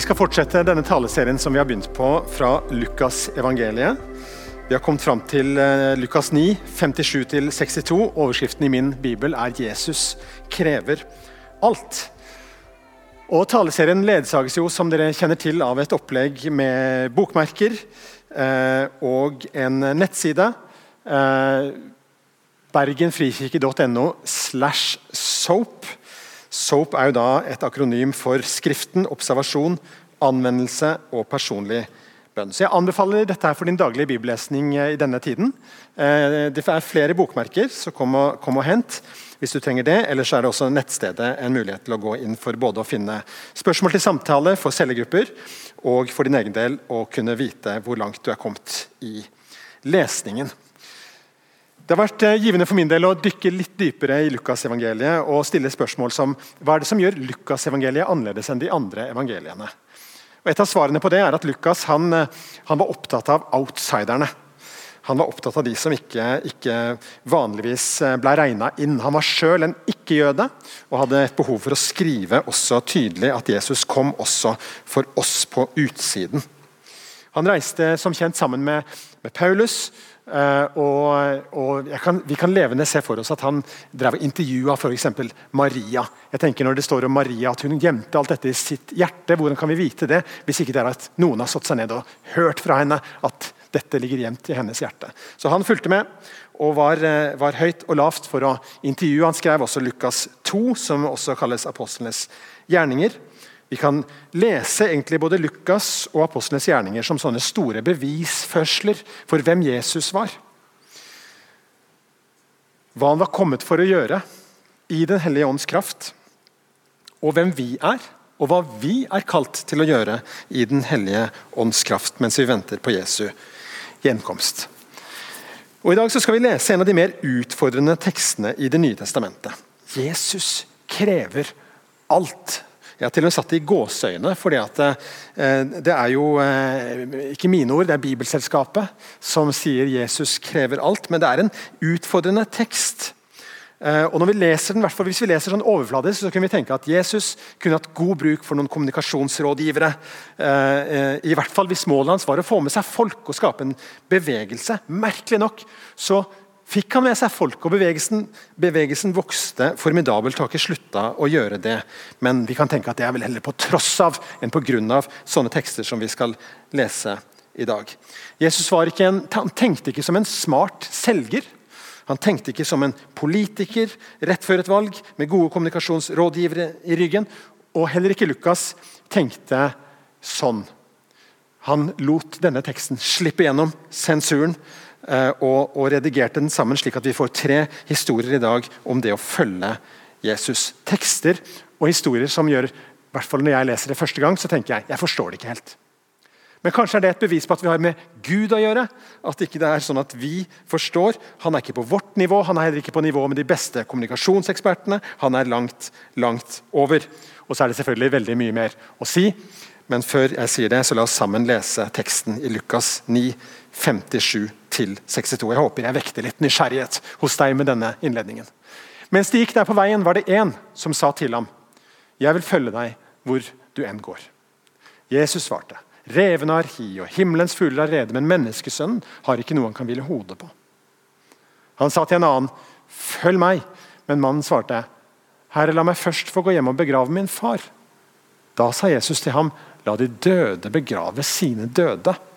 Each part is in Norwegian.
Vi skal fortsette denne taleserien som vi har begynt på fra Lukas evangeliet. Vi har kommet fram til eh, Lukas 9, 57-62. Overskriften i min bibel er 'Jesus krever alt'. Og Taleserien ledsages jo, som dere kjenner til, av et opplegg med bokmerker eh, og en nettside. Eh, Bergenfrikirke.no slash soap. SOAP er jo da et akronym for Skriften, observasjon, anvendelse og personlig bønn. Så Jeg anbefaler dette her for din daglige bibellesning eh, i denne tiden. Eh, det er flere bokmerker, så kom og, kom og hent hvis du trenger det. Eller så er det også nettstedet en mulighet til å gå inn for både å finne spørsmål til samtale for cellegrupper, og for din egen del å kunne vite hvor langt du er kommet i lesningen. Det har vært eh, givende for min del å dykke litt dypere i Lukasevangeliet og stille spørsmål som hva er det som gjør Lukasevangeliet annerledes enn de andre evangeliene. Og Et av svarene på det er at Lukas han, eh, han var opptatt av outsiderne. Han var opptatt av de som ikke, ikke vanligvis eh, ble regna inn. Han var sjøl en ikke-jøde og hadde et behov for å skrive også tydelig at Jesus kom også for oss på utsiden. Han reiste som kjent sammen med, med Paulus og, og kan, Vi kan levende se for oss at han drev og intervjua f.eks. Maria. Jeg tenker Når det står om Maria at hun gjemte alt dette i sitt hjerte, hvordan kan vi vite det hvis ikke det er at noen har satt seg ned og hørt fra henne at dette ligger gjemt i hennes hjerte. Så Han fulgte med og var, uh, var høyt og lavt for å intervjue. Han skrev også Lukas 2, som også kalles apostlenes gjerninger. Vi kan lese egentlig både Lukas og apostlenes gjerninger som sånne store bevisførsler for hvem Jesus var. Hva han var kommet for å gjøre i Den hellige ånds kraft. Og hvem vi er, og hva vi er kalt til å gjøre i Den hellige ånds kraft mens vi venter på Jesu gjenkomst. Og I dag skal vi lese en av de mer utfordrende tekstene i Det nye testamentet. Jesus krever alt jeg har til og med satt det i gåseøyne, at eh, det er jo eh, ikke mine ord, det er Bibelselskapet som sier Jesus krever alt. Men det er en utfordrende tekst. Eh, og når vi leser den, Hvis vi leser sånn overfladisk, så kunne vi tenke at Jesus kunne hatt god bruk for noen kommunikasjonsrådgivere. I hvert fall hvis målet hans var å få med seg folk og skape en bevegelse. Merkelig nok så fikk han med seg folk, og bevegelsen, bevegelsen vokste formidabelt. Har ikke slutta å gjøre det, men vi kan tenke at det er vel heller på tross av enn av sånne tekster som vi skal lese i dag. Jesus ikke en, han tenkte ikke som en smart selger. Han tenkte ikke som en politiker rett før et valg med gode kommunikasjonsrådgivere i ryggen. Og heller ikke Lukas tenkte sånn. Han lot denne teksten slippe gjennom sensuren og, og, redigerte den sammen, slik at vi får tre historier i dag om det å følge Jesus. Tekster og historier som gjør i hvert fall Når jeg leser det første gang, så tenker jeg jeg forstår det ikke helt. Men kanskje er det et bevis på at vi har med Gud å gjøre. At ikke det er sånn at vi forstår. Han er ikke på vårt nivå, han er heller ikke på nivå med de beste kommunikasjonsekspertene. Han er langt, langt over. Og så er det selvfølgelig veldig mye mer å si. Men før jeg sier det, så la oss sammen lese teksten i Lukas 9, 57-62. Jeg håper jeg vekter litt nysgjerrighet hos deg med denne innledningen. Mens de gikk der på veien, var det én som sa til ham, 'Jeg vil følge deg hvor du enn går'. Jesus svarte, 'Revene har hi, og himmelens fugler har rede, men menneskesønnen har ikke noe han kan hvile hodet på.' Han sa til en annen, 'Følg meg', men mannen svarte, 'Herre, la meg først få gå hjem og begrave min far.' Da sa Jesus til ham, 'La de døde begrave sine døde.'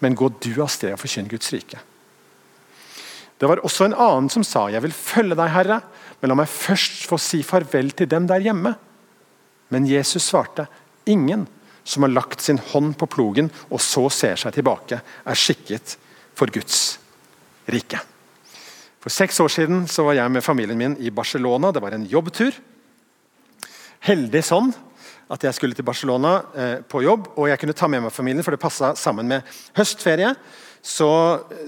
Men gå du av sted og forkynn Guds rike. Det var også en annen som sa, 'Jeg vil følge deg, Herre, men la meg først få si farvel til dem der hjemme.' Men Jesus svarte, 'Ingen som har lagt sin hånd på plogen og så ser seg tilbake, er skikket for Guds rike.' For seks år siden var jeg med familien min i Barcelona. Det var en jobbtur. Heldig sånn at jeg skulle til Barcelona eh, på jobb, og jeg kunne ta med meg familien, for det passa sammen med høstferie. Så,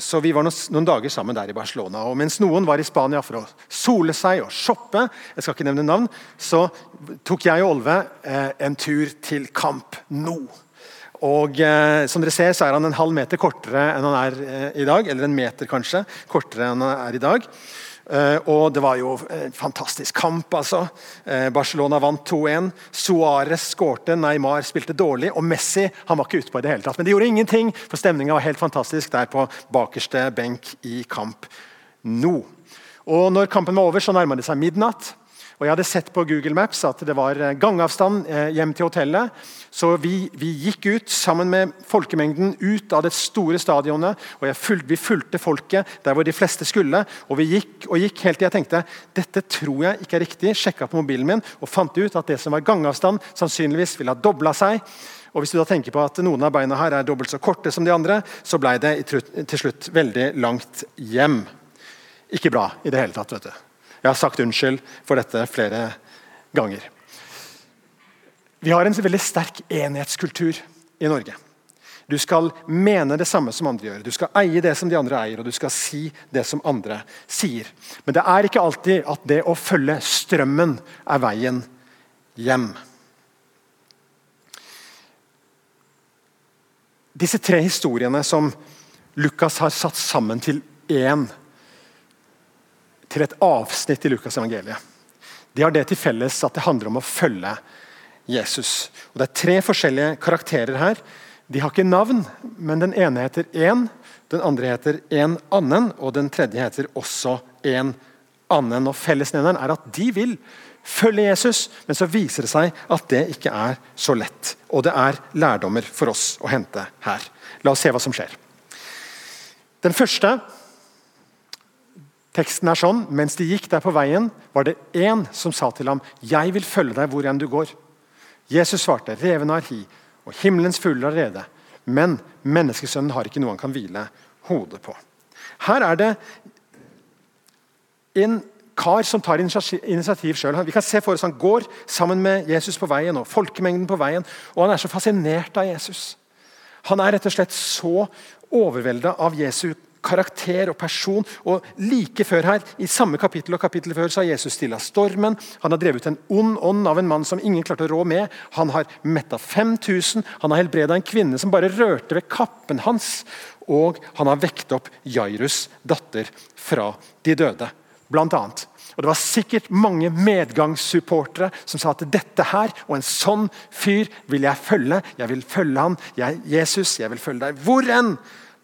så, vi var noen, noen, dager sammen der i Barcelona. og Mens noen var i Spania for å sole seg og shoppe, jeg skal ikke nevne navn, så tok jeg og Olve eh, en tur til Camp Nou. Og eh, som dere ser, så er han en halv meter kortere enn han er eh, i dag. Eller en meter, kanskje, kortere enn han er i dag. Uh, og det var jo en fantastisk kamp, altså. Uh, Barcelona vant 2-1. Suárez skårte, Neymar spilte dårlig, og Messi han var ikke ute på i det hele tatt. Men det gjorde ingenting, for stemninga var helt fantastisk der på bakerste benk i kamp nå. Og når kampen var over, så nærma det seg midnatt. Og Jeg hadde sett på Google Maps at det var eh, gangavstand eh, hjem til hotellet. Så vi, vi gikk ut sammen med folkemengden ut av det store stadionet. og fulgte, Vi fulgte folket der hvor de fleste skulle. og Vi gikk og gikk helt til jeg tenkte dette tror jeg ikke er riktig. Sjekka på mobilen min og fant ut at det som var gangavstand, sannsynligvis ville ha dobla seg. Og Hvis du da tenker på at noen av beina her er dobbelt så korte som de andre, så ble det til slutt veldig langt hjem. Ikke bra i det hele tatt. vet du. Jeg har sagt unnskyld for dette flere ganger. Vi har en veldig sterk enhetskultur i Norge. Du skal mene det samme som andre gjør. Du skal eie det som de andre eier, og du skal si det som andre sier. Men det er ikke alltid at det å følge strømmen er veien hjem. Disse tre historiene som Lukas har satt sammen til én til et avsnitt i Lukas evangeliet. De har det til felles at det handler om å følge Jesus. Og Det er tre forskjellige karakterer her. De har ikke navn, men den ene heter én, den andre heter en annen, og den tredje heter også en annen. Og Fellesnevneren er at de vil følge Jesus, men så viser det seg at det ikke er så lett. Og det er lærdommer for oss å hente her. La oss se hva som skjer. Den første Teksten er sånn, Mens de gikk der på veien, var det én som sa til ham, 'Jeg vil følge deg hvor enn du går.' Jesus svarte, 'Revene har hi, og himmelens fugler har rede.' Men menneskesønnen har ikke noe han kan hvile hodet på. Her er det en kar som tar initiativ sjøl. Vi kan se for oss Han går sammen med Jesus på veien og folkemengden på veien. og Han er så fascinert av Jesus. Han er rett og slett så overvelda av Jesu karakter og person. og Like før her, i samme kapittel og kapittel før, så har Jesus stilla stormen. Han har drevet en ond ånd av en mann som ingen klarte å rå med. Han har metta 5000. Han har helbreda en kvinne som bare rørte ved kappen hans. Og han har vekt opp Jairus' datter fra de døde, blant annet. Og Det var sikkert mange medgangssupportere som sa at dette her og en sånn fyr vil jeg følge. Jeg vil følge han. Jeg, Jesus, jeg vil følge deg hvor enn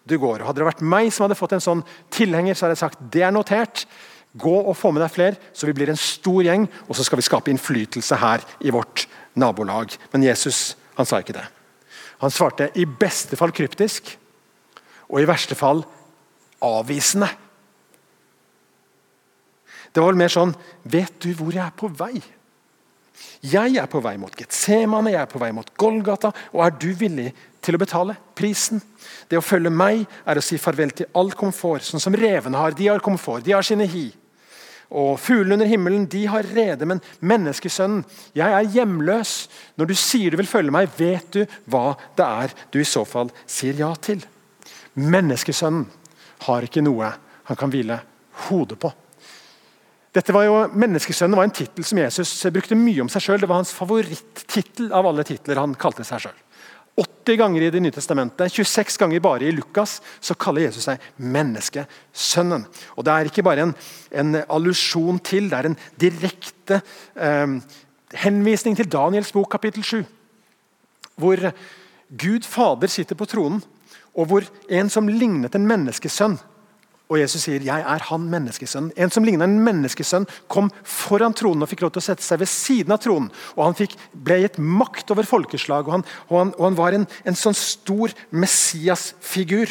du går. Hadde det vært meg som hadde fått en sånn tilhenger, så hadde jeg sagt det er notert. Gå og få med deg flere, så vi blir en stor gjeng, og så skal vi skape innflytelse her i vårt nabolag. Men Jesus han sa ikke det. Han svarte i beste fall kryptisk, og i verste fall avvisende. Det var vel mer sånn Vet du hvor jeg er på vei? Jeg er på vei mot Getsemane, jeg er på vei mot Golgata. Og er du villig til å betale prisen? Det å følge meg er å si farvel til all komfort, sånn som revene har. De har komfort, de har sine hi. Og Fuglene under himmelen de har rede, men menneskesønnen, jeg er hjemløs. Når du sier du vil følge meg, vet du hva det er du i så fall sier ja til. Menneskesønnen har ikke noe han kan hvile hodet på. Dette var jo, Menneskesønnen var en tittel som Jesus brukte mye om seg sjøl. Det var hans favorittittel av alle titler han kalte seg sjøl. 80 ganger i Det nye testamentet, 26 ganger bare i Lukas, så kaller Jesus seg menneskesønnen. Og Det er ikke bare en, en allusjon til, det er en direkte eh, henvisning til Daniels bok kapittel 7. Hvor Gud Fader sitter på tronen, og hvor en som lignet en menneskesønn, og Jesus sier, 'Jeg er han menneskesønnen'. En som ligna en menneskesønn, kom foran tronen og fikk lov til å sette seg ved siden av tronen. Og Han fikk, ble gitt makt over folkeslag, og han, og han, og han var en, en, sånn stor Messias-figur.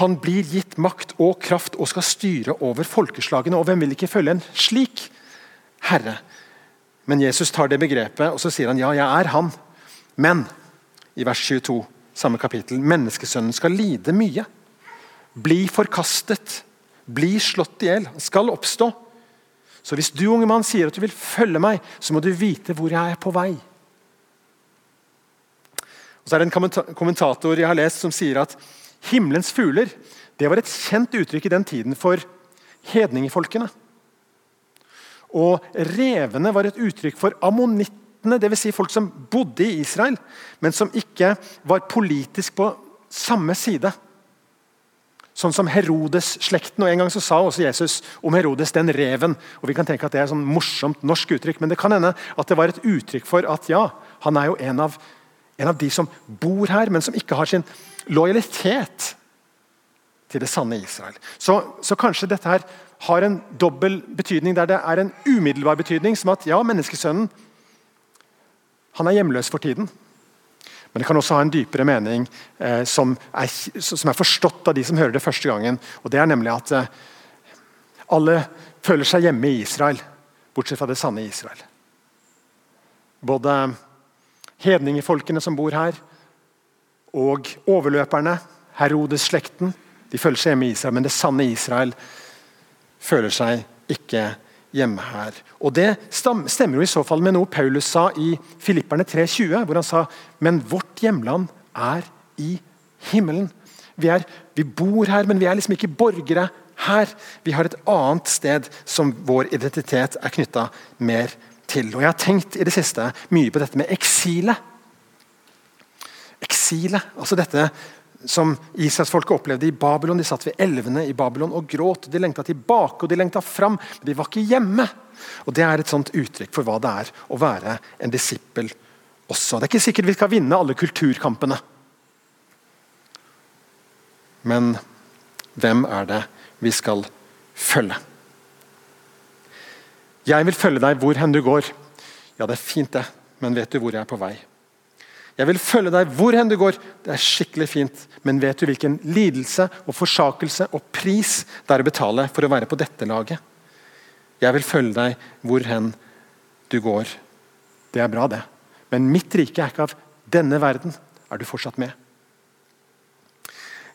Han blir gitt makt og kraft og skal styre over folkeslagene. Og hvem vil ikke følge en slik herre? Men Jesus tar det begrepet og så sier han, ja, jeg er han. Men i vers 22, samme kapittel, menneskesønnen skal lide mye bli forkastet, bli slått i hjel, skal oppstå. Så hvis du unge mann sier at du vil følge meg, så må du vite hvor jeg er på vei. Og så er det En kommentator jeg har lest som sier at himmelens fugler det var et kjent uttrykk i den tiden for hedningefolkene. Og revene var et uttrykk for ammonittene, dvs. Si folk som bodde i Israel, men som ikke var politisk på samme side. Sånn som Herodes-slekten. og En gang så sa også Jesus om Herodes 'den reven'. og Vi kan tenke at det er et sånn morsomt norsk uttrykk, men det kan hende at det var et uttrykk for at ja, han er jo en av, en av de som bor her, men som ikke har sin lojalitet til det sanne Israel. Så, så kanskje dette her har en dobbel betydning, der det er en umiddelbar betydning, som at ja, menneskesønnen han er hjemløs for tiden. Men det kan også ha en dypere mening eh, som, er, som, er, forstått av de som hører det første gangen. og Det er nemlig at eh, alle føler seg hjemme i Israel, bortsett fra det sanne Israel. Både hedningefolkene som bor her, og overløperne, Herodes-slekten, de føler seg hjemme i Israel. Men det sanne Israel føler seg ikke hjemme her. Og Det stemmer jo i så fall med noe Paulus sa i Filipperne 3,20, hvor han sa men vårt hjemland er i himmelen. Vi, er, vi bor her, men vi er liksom ikke borgere her. Vi har et annet sted som vår identitet er knytta mer til. Og Jeg har tenkt i det siste mye på dette med eksilet. Eksilet, altså dette som Israelsfolket opplevde i Babylon. De satt ved elvene i Babylon og gråt. De lengta tilbake og de lengta fram, men de var ikke hjemme. Og Det er et sånt uttrykk for hva det er å være en disippel også. Det er ikke sikkert vi skal vinne alle kulturkampene. Men hvem er det vi skal følge? Jeg vil følge deg hvor hen du går. Ja, det er fint, det, men vet du hvor jeg er på vei? Jeg vil følge deg hvor hen du går. Det er skikkelig fint, men vet du hvilken lidelse og forsakelse og pris det er å betale for å være på dette laget? Jeg vil følge deg hvor hen du går. Det er bra, det. Men mitt rike er ikke av denne verden. Er du fortsatt med?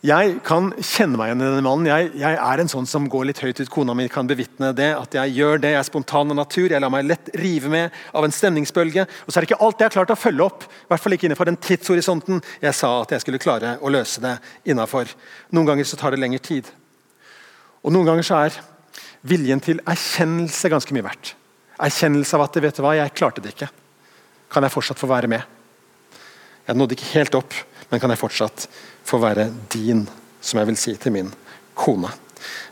Jeg kan kjenne meg igjen i denne mannen. Jeg, jeg, er en sånn som går litt høyt ut. Kona mi kan bevitne det. at Jeg gjør det, jeg er spontan av natur. Jeg lar meg lett rive med av en stemningsbølge. Og så er det ikke alt jeg har klart å følge opp. I hvert fall ikke innenfor den tidshorisonten jeg sa at jeg skulle klare å løse det innafor. Noen ganger så tar det lengre tid. Og noen ganger så er viljen til erkjennelse ganske mye verdt. Erkjennelse av at vet du hva, jeg klarte det ikke. Kan jeg fortsatt få være med? Jeg nådde ikke helt opp, men kan jeg fortsatt få være din, som jeg vil si til min kone.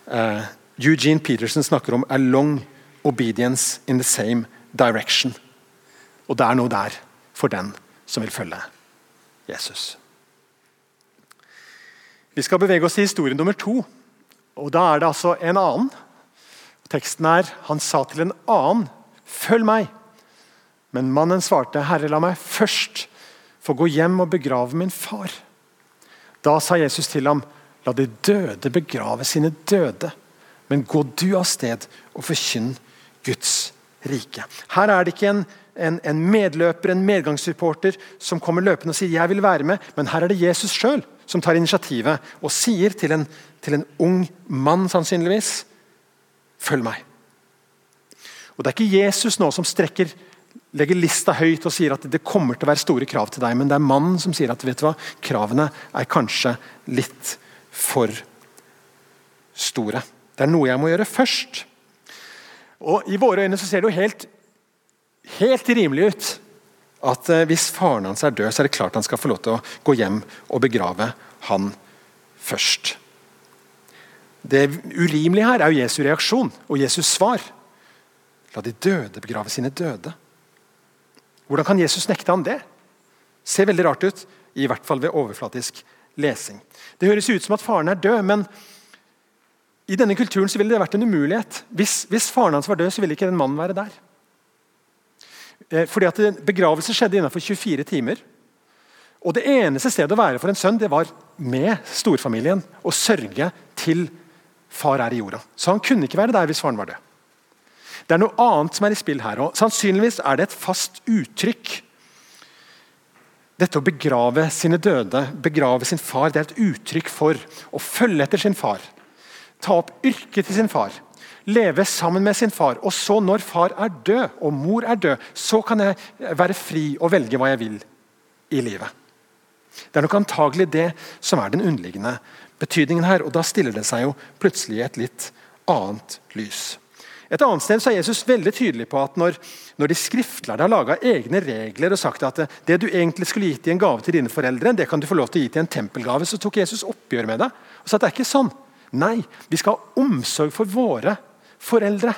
Uh, Eugene Peterson snakker om 'a long obedience in the same direction'. Og det er noe der for den som vil følge Jesus. Vi skal bevege oss til historie nummer to. og Da er det altså en annen. Teksten er Han sa til en annen, 'Følg meg'. Men mannen svarte, 'Herre, la meg først få gå hjem og begrave min far'. Da sa Jesus til ham, la de døde begrave sine døde, men gå du av sted og forkynn Guds rike. Her er det ikke en, en, en medløper, en medgangssupporter, som kommer løpende og sier 'jeg vil være med', men her er det Jesus sjøl som tar initiativet og sier til en, til en ung mann sannsynligvis 'følg meg'. Og Det er ikke Jesus nå som strekker legger lista høyt og sier at det kommer til å være store krav til deg, men det er mannen som sier at vet du hva, kravene er kanskje litt for store. Det er noe jeg må gjøre først. Og I våre øyne så ser det jo helt, helt rimelig ut at eh, hvis faren hans er død, så er det klart han skal få lov til å gå hjem og begrave han først. Det urimelige her er jo Jesu reaksjon og Jesus svar. La de døde begrave sine døde. Hvordan kan Jesus nekte ham det? Ser veldig rart ut, i hvert fall ved overflatisk lesing. Det høres ut som at faren er død, men i denne kulturen ville det vært en umulighet. Hvis, hvis faren hans var død, så ville ikke den mannen være der. Eh, fordi at Begravelse skjedde innenfor 24 timer. Og Det eneste stedet å være for en sønn det var med storfamilien og sørge til far er i jorda. Så han kunne ikke være der hvis faren var død. Det er noe annet som er i spill her. og Sannsynligvis er det et fast uttrykk. Dette å begrave sine døde, begrave sin far, det er et uttrykk for å følge etter sin far. Ta opp yrket til sin far. Leve sammen med sin far. Og så, når far er død og mor er død, så kan jeg være fri og velge hva jeg vil i livet. Det er nok antagelig det som er den underliggende betydningen her. og Da stiller det seg jo plutselig i et litt annet lys. Et annet sted er Jesus veldig tydelig på at når, når de skriftlærde har laga egne regler og sagt at det du egentlig skulle gitt i en gave til dine foreldre, det kan du få lov til å gi til en tempelgave, så tok Jesus oppgjør med det. og sa at det er ikke sånn. Nei, vi skal ha omsorg for våre foreldre.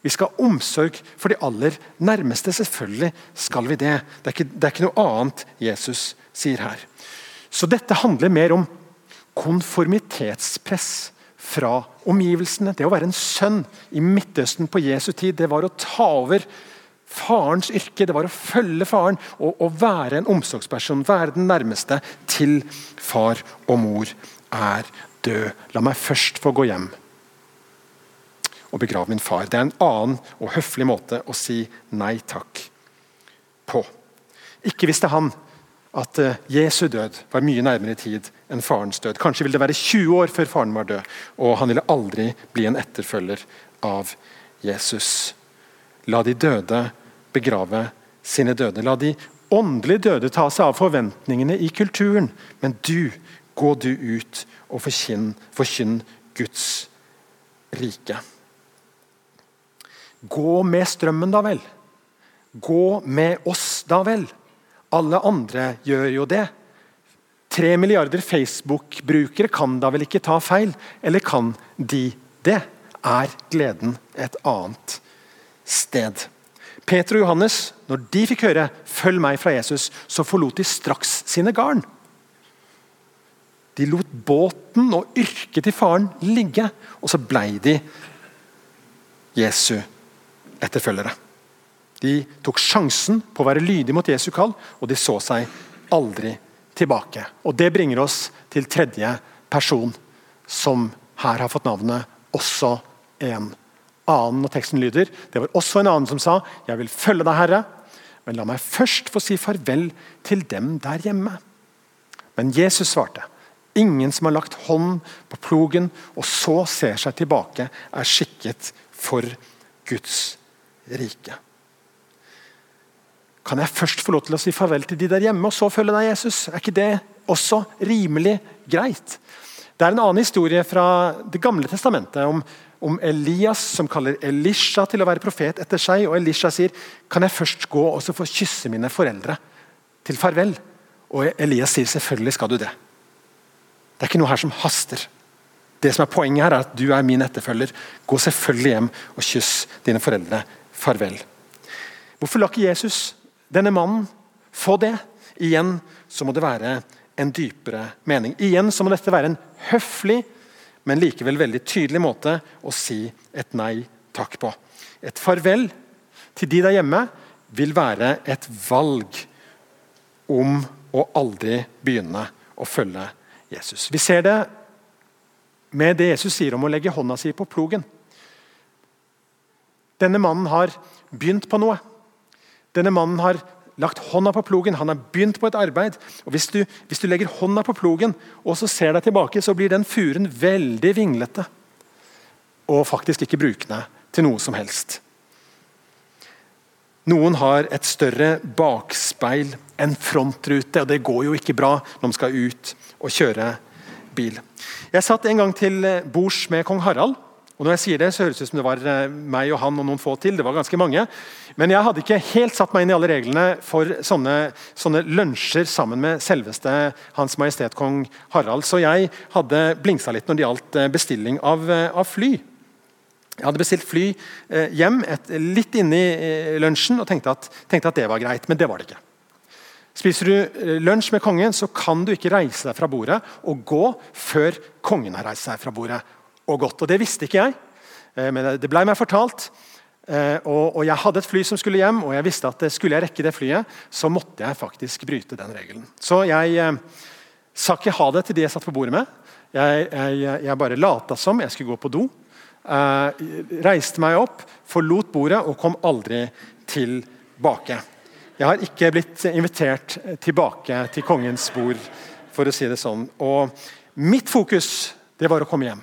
Vi skal ha omsorg for de aller nærmeste. Selvfølgelig skal vi det. Det er ikke, det er ikke noe annet Jesus sier her. Så dette handler mer om konformitetspress fra omgivelsene. Det å være en sønn i Midtøsten på Jesu tid, det var å ta over farens yrke. Det var å følge faren og, og være en omsorgsperson, være den nærmeste til far og mor er død. La meg først få gå hjem og begrave min far. Det er en annen og høflig måte å si nei takk på. Ikke hvis det er han at eh, Jesu død var mye nærmere i tid enn farens død. Kanskje ville det være 20 år før faren var død, og han ville aldri bli en etterfølger av Jesus. La de døde begrave sine døde. La de åndelig døde ta seg av forventningene i kulturen. Men du, gå du ut og forkynn, forkynn Guds rike. Gå med strømmen, da vel. Gå med oss, da vel. Alle andre gjør jo det. Tre milliarder Facebook-brukere kan da vel ikke ta feil? Eller kan de det? Er gleden et annet sted? Peter og Johannes, når de fikk høre 'følg meg' fra Jesus, så forlot de straks sine garn. De lot båten og yrket til faren ligge, og så blei de Jesu etterfølgere. De tok sjansen på å være lydige mot Jesu kall, og de så seg aldri tilbake. Og Det bringer oss til tredje person, som her har fått navnet også en annen. Og teksten lyder Det var også en annen som sa, 'Jeg vil følge deg, Herre', men la meg først få si farvel til dem der hjemme. Men Jesus svarte, 'Ingen som har lagt hånd på plogen og så ser seg tilbake, er skikket for Guds rike'. Kan jeg først få lov til å si farvel til de der hjemme, og så følge deg, Jesus? Er ikke det også rimelig greit? Det er en annen historie fra Det gamle testamentet om, om Elias som kaller Elisha til å være profet etter seg. og Elisha sier kan jeg først gå og så få kysse mine foreldre til farvel. Og Elias sier selvfølgelig skal du det. Det er ikke noe her som haster. Det som er Poenget her er at du er min etterfølger. Gå selvfølgelig hjem og kyss dine foreldre farvel. Hvorfor la ikke Jesus denne mannen få det. Igjen så må det være en dypere mening. Igjen så må dette være en høflig, men likevel veldig tydelig måte å si et nei takk på. Et farvel til de der hjemme vil være et valg om å aldri begynne å følge Jesus. Vi ser det med det Jesus sier om å legge hånda si på plogen. Denne mannen har begynt på noe. Denne mannen har lagt hånda på plogen, han har begynt på et arbeid. og Hvis du, hvis du legger hånda på plogen og så ser deg tilbake, så blir den furen veldig vinglete. Og faktisk ikke brukende til noe som helst. Noen har et større bakspeil enn frontrute, og det går jo ikke bra når man skal ut og kjøre bil. Jeg satt en gang til bords med kong Harald. Og når jeg sier det, så høres det ut som det var eh, meg og han og noen få til. det var ganske mange. Men jeg hadde ikke helt satt meg inn i alle reglene for sånne, sånne lunsjer sammen med selveste Hans Majestet Kong Harald. Så jeg hadde blingsa litt når det gjaldt eh, bestilling av, eh, av fly. Jeg hadde bestilt fly hjem et, litt inni lunsjen og tenkte at, tenkte at det var greit, men det var det ikke. Spiser du lunsj med kongen, så kan du ikke reise deg fra bordet og gå før kongen har reist seg fra bordet og godt. Og Det visste ikke jeg, eh, men det ble meg fortalt. Eh, og, Jeg hadde et fly som skulle hjem, og jeg visste at skulle jeg rekke det flyet, så måtte jeg faktisk bryte den regelen. Så jeg eh, sa ikke ha det til de jeg satt på bordet med. Jeg, jeg, jeg bare lata som jeg skulle gå på do. reiste meg opp, forlot bordet og kom aldri tilbake. Jeg har ikke blitt invitert tilbake til kongens bord, for å si det sånn. Og mitt fokus det var å komme hjem.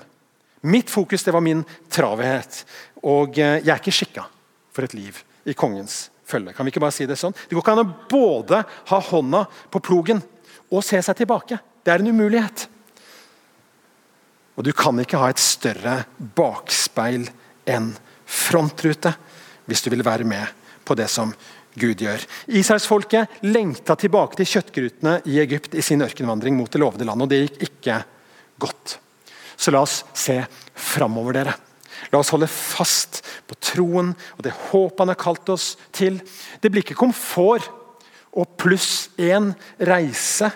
Mitt fokus det var min traverhet. Og eh, jeg er ikke skikka for et liv i kongens følge. Kan vi ikke bare si Det sånn? Det går ikke an å både ha hånda på plogen og se seg tilbake. Det er en umulighet. Og du kan ikke ha et større bakspeil enn frontrute hvis du vil være med på det som Gud gjør. Israelsfolket lengta tilbake til kjøttgrutene i Egypt i sin ørkenvandring mot det lovede landet, og det gikk ikke godt. Så la oss se framover, dere. La oss holde fast på troen og det håpet han har kalt oss til. Det blir ikke komfort og pluss én reise.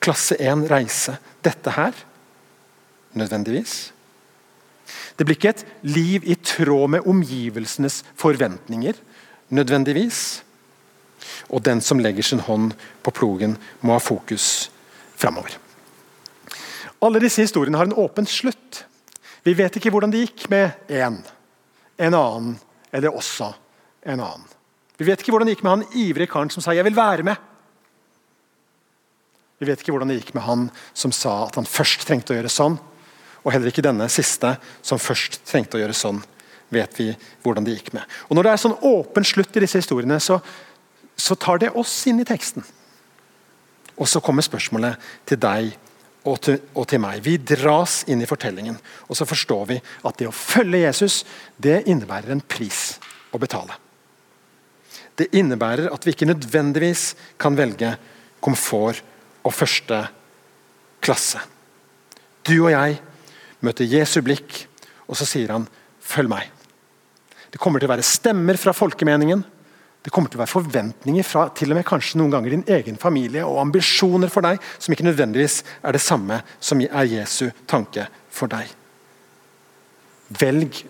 Klasse én reise. Dette her nødvendigvis. Det blir ikke et liv i tråd med omgivelsenes forventninger nødvendigvis. Og den som legger sin hånd på plogen, må ha fokus framover. Alle disse historiene har en åpen slutt. Vi vet ikke hvordan det gikk med én, en annen eller også en annen. Vi vet ikke hvordan det gikk med han ivrige karen som sa 'jeg vil være med'. Vi vet ikke hvordan det gikk med han som sa at han først trengte å gjøre sånn, og heller ikke denne siste som først trengte å gjøre sånn vet vi hvordan det gikk med. Og Når det er sånn åpen slutt i disse historiene, så, så tar det oss inn i teksten. Og så kommer spørsmålet til deg og til, og til, meg. Vi dras inn i fortellingen, og så forstår vi at det å følge Jesus det innebærer en pris å betale. Det innebærer at vi ikke nødvendigvis kan velge komfort og første klasse. Du og jeg møter Jesu blikk, og så sier han 'følg meg'. Det kommer til å være stemmer fra folkemeningen. Det kommer til å være forventninger fra til og med kanskje noen ganger din egen familie og ambisjoner for deg som ikke nødvendigvis er det samme som er Jesu tanke for deg. Velg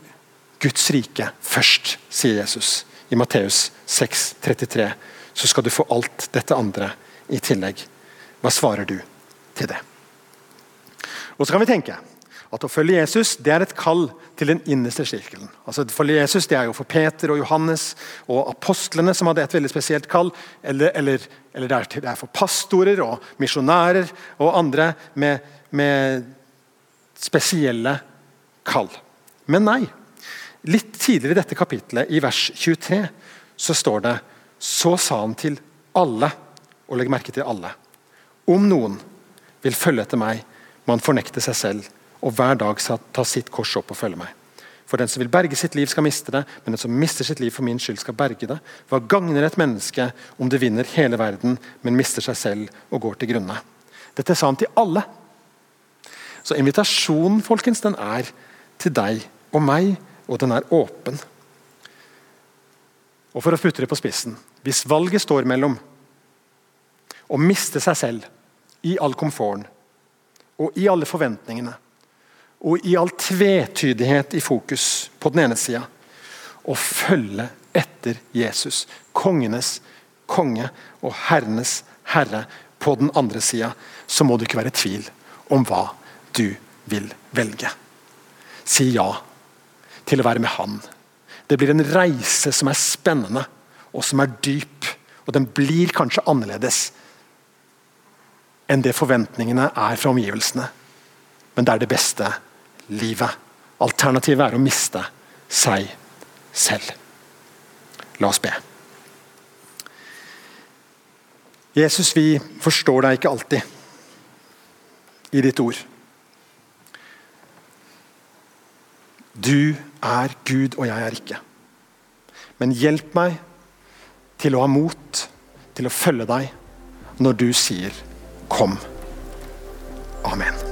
Guds rike først, sier Jesus i Matteus 6, 33. Så skal du få alt dette andre i tillegg. Hva svarer du til det? Og så kan vi tenke at å følge Jesus det er et kall til den innerste sirkelen. Altså å følge Jesus det er jo for Peter og Johannes og apostlene som hadde et veldig spesielt kall. Eller, eller, eller det, er, for pastorer og misjonærer og andre med, med spesielle kall. Men nei. Litt tidligere i dette kapitlet, i vers 23, så står det Så sa han til alle, og legg merke til alle, om noen vil følge etter meg, må han fornekte seg selv og hver dag ta sitt kors opp og følge meg. For den som vil berge sitt liv, skal miste det, men den som mister sitt liv for min skyld, skal berge det. Hva gagner et menneske om det vinner hele verden, men mister seg selv og går til grunne? Dette sa han til alle. Så invitasjonen folkens, den er til deg og meg, og den er åpen. Og For å putte det på spissen Hvis valget står mellom å miste seg selv i all komforten og i alle forventningene og i all tvetydighet i fokus på den ene sida, og følge etter Jesus, kongenes konge og herrenes herre, på den andre sida, så må du ikke være i tvil om hva du vil velge. Si ja til å være med Han. Det blir en reise som er spennende og som er dyp. Og den blir kanskje annerledes enn det forventningene er fra omgivelsene. Men det er det beste livet. Alternativet er å miste seg selv. La oss be. Jesus, vi forstår deg ikke alltid i ditt ord. Du er Gud, og jeg er ikke. Men hjelp meg til å ha mot til å følge deg når du sier 'kom'. Amen.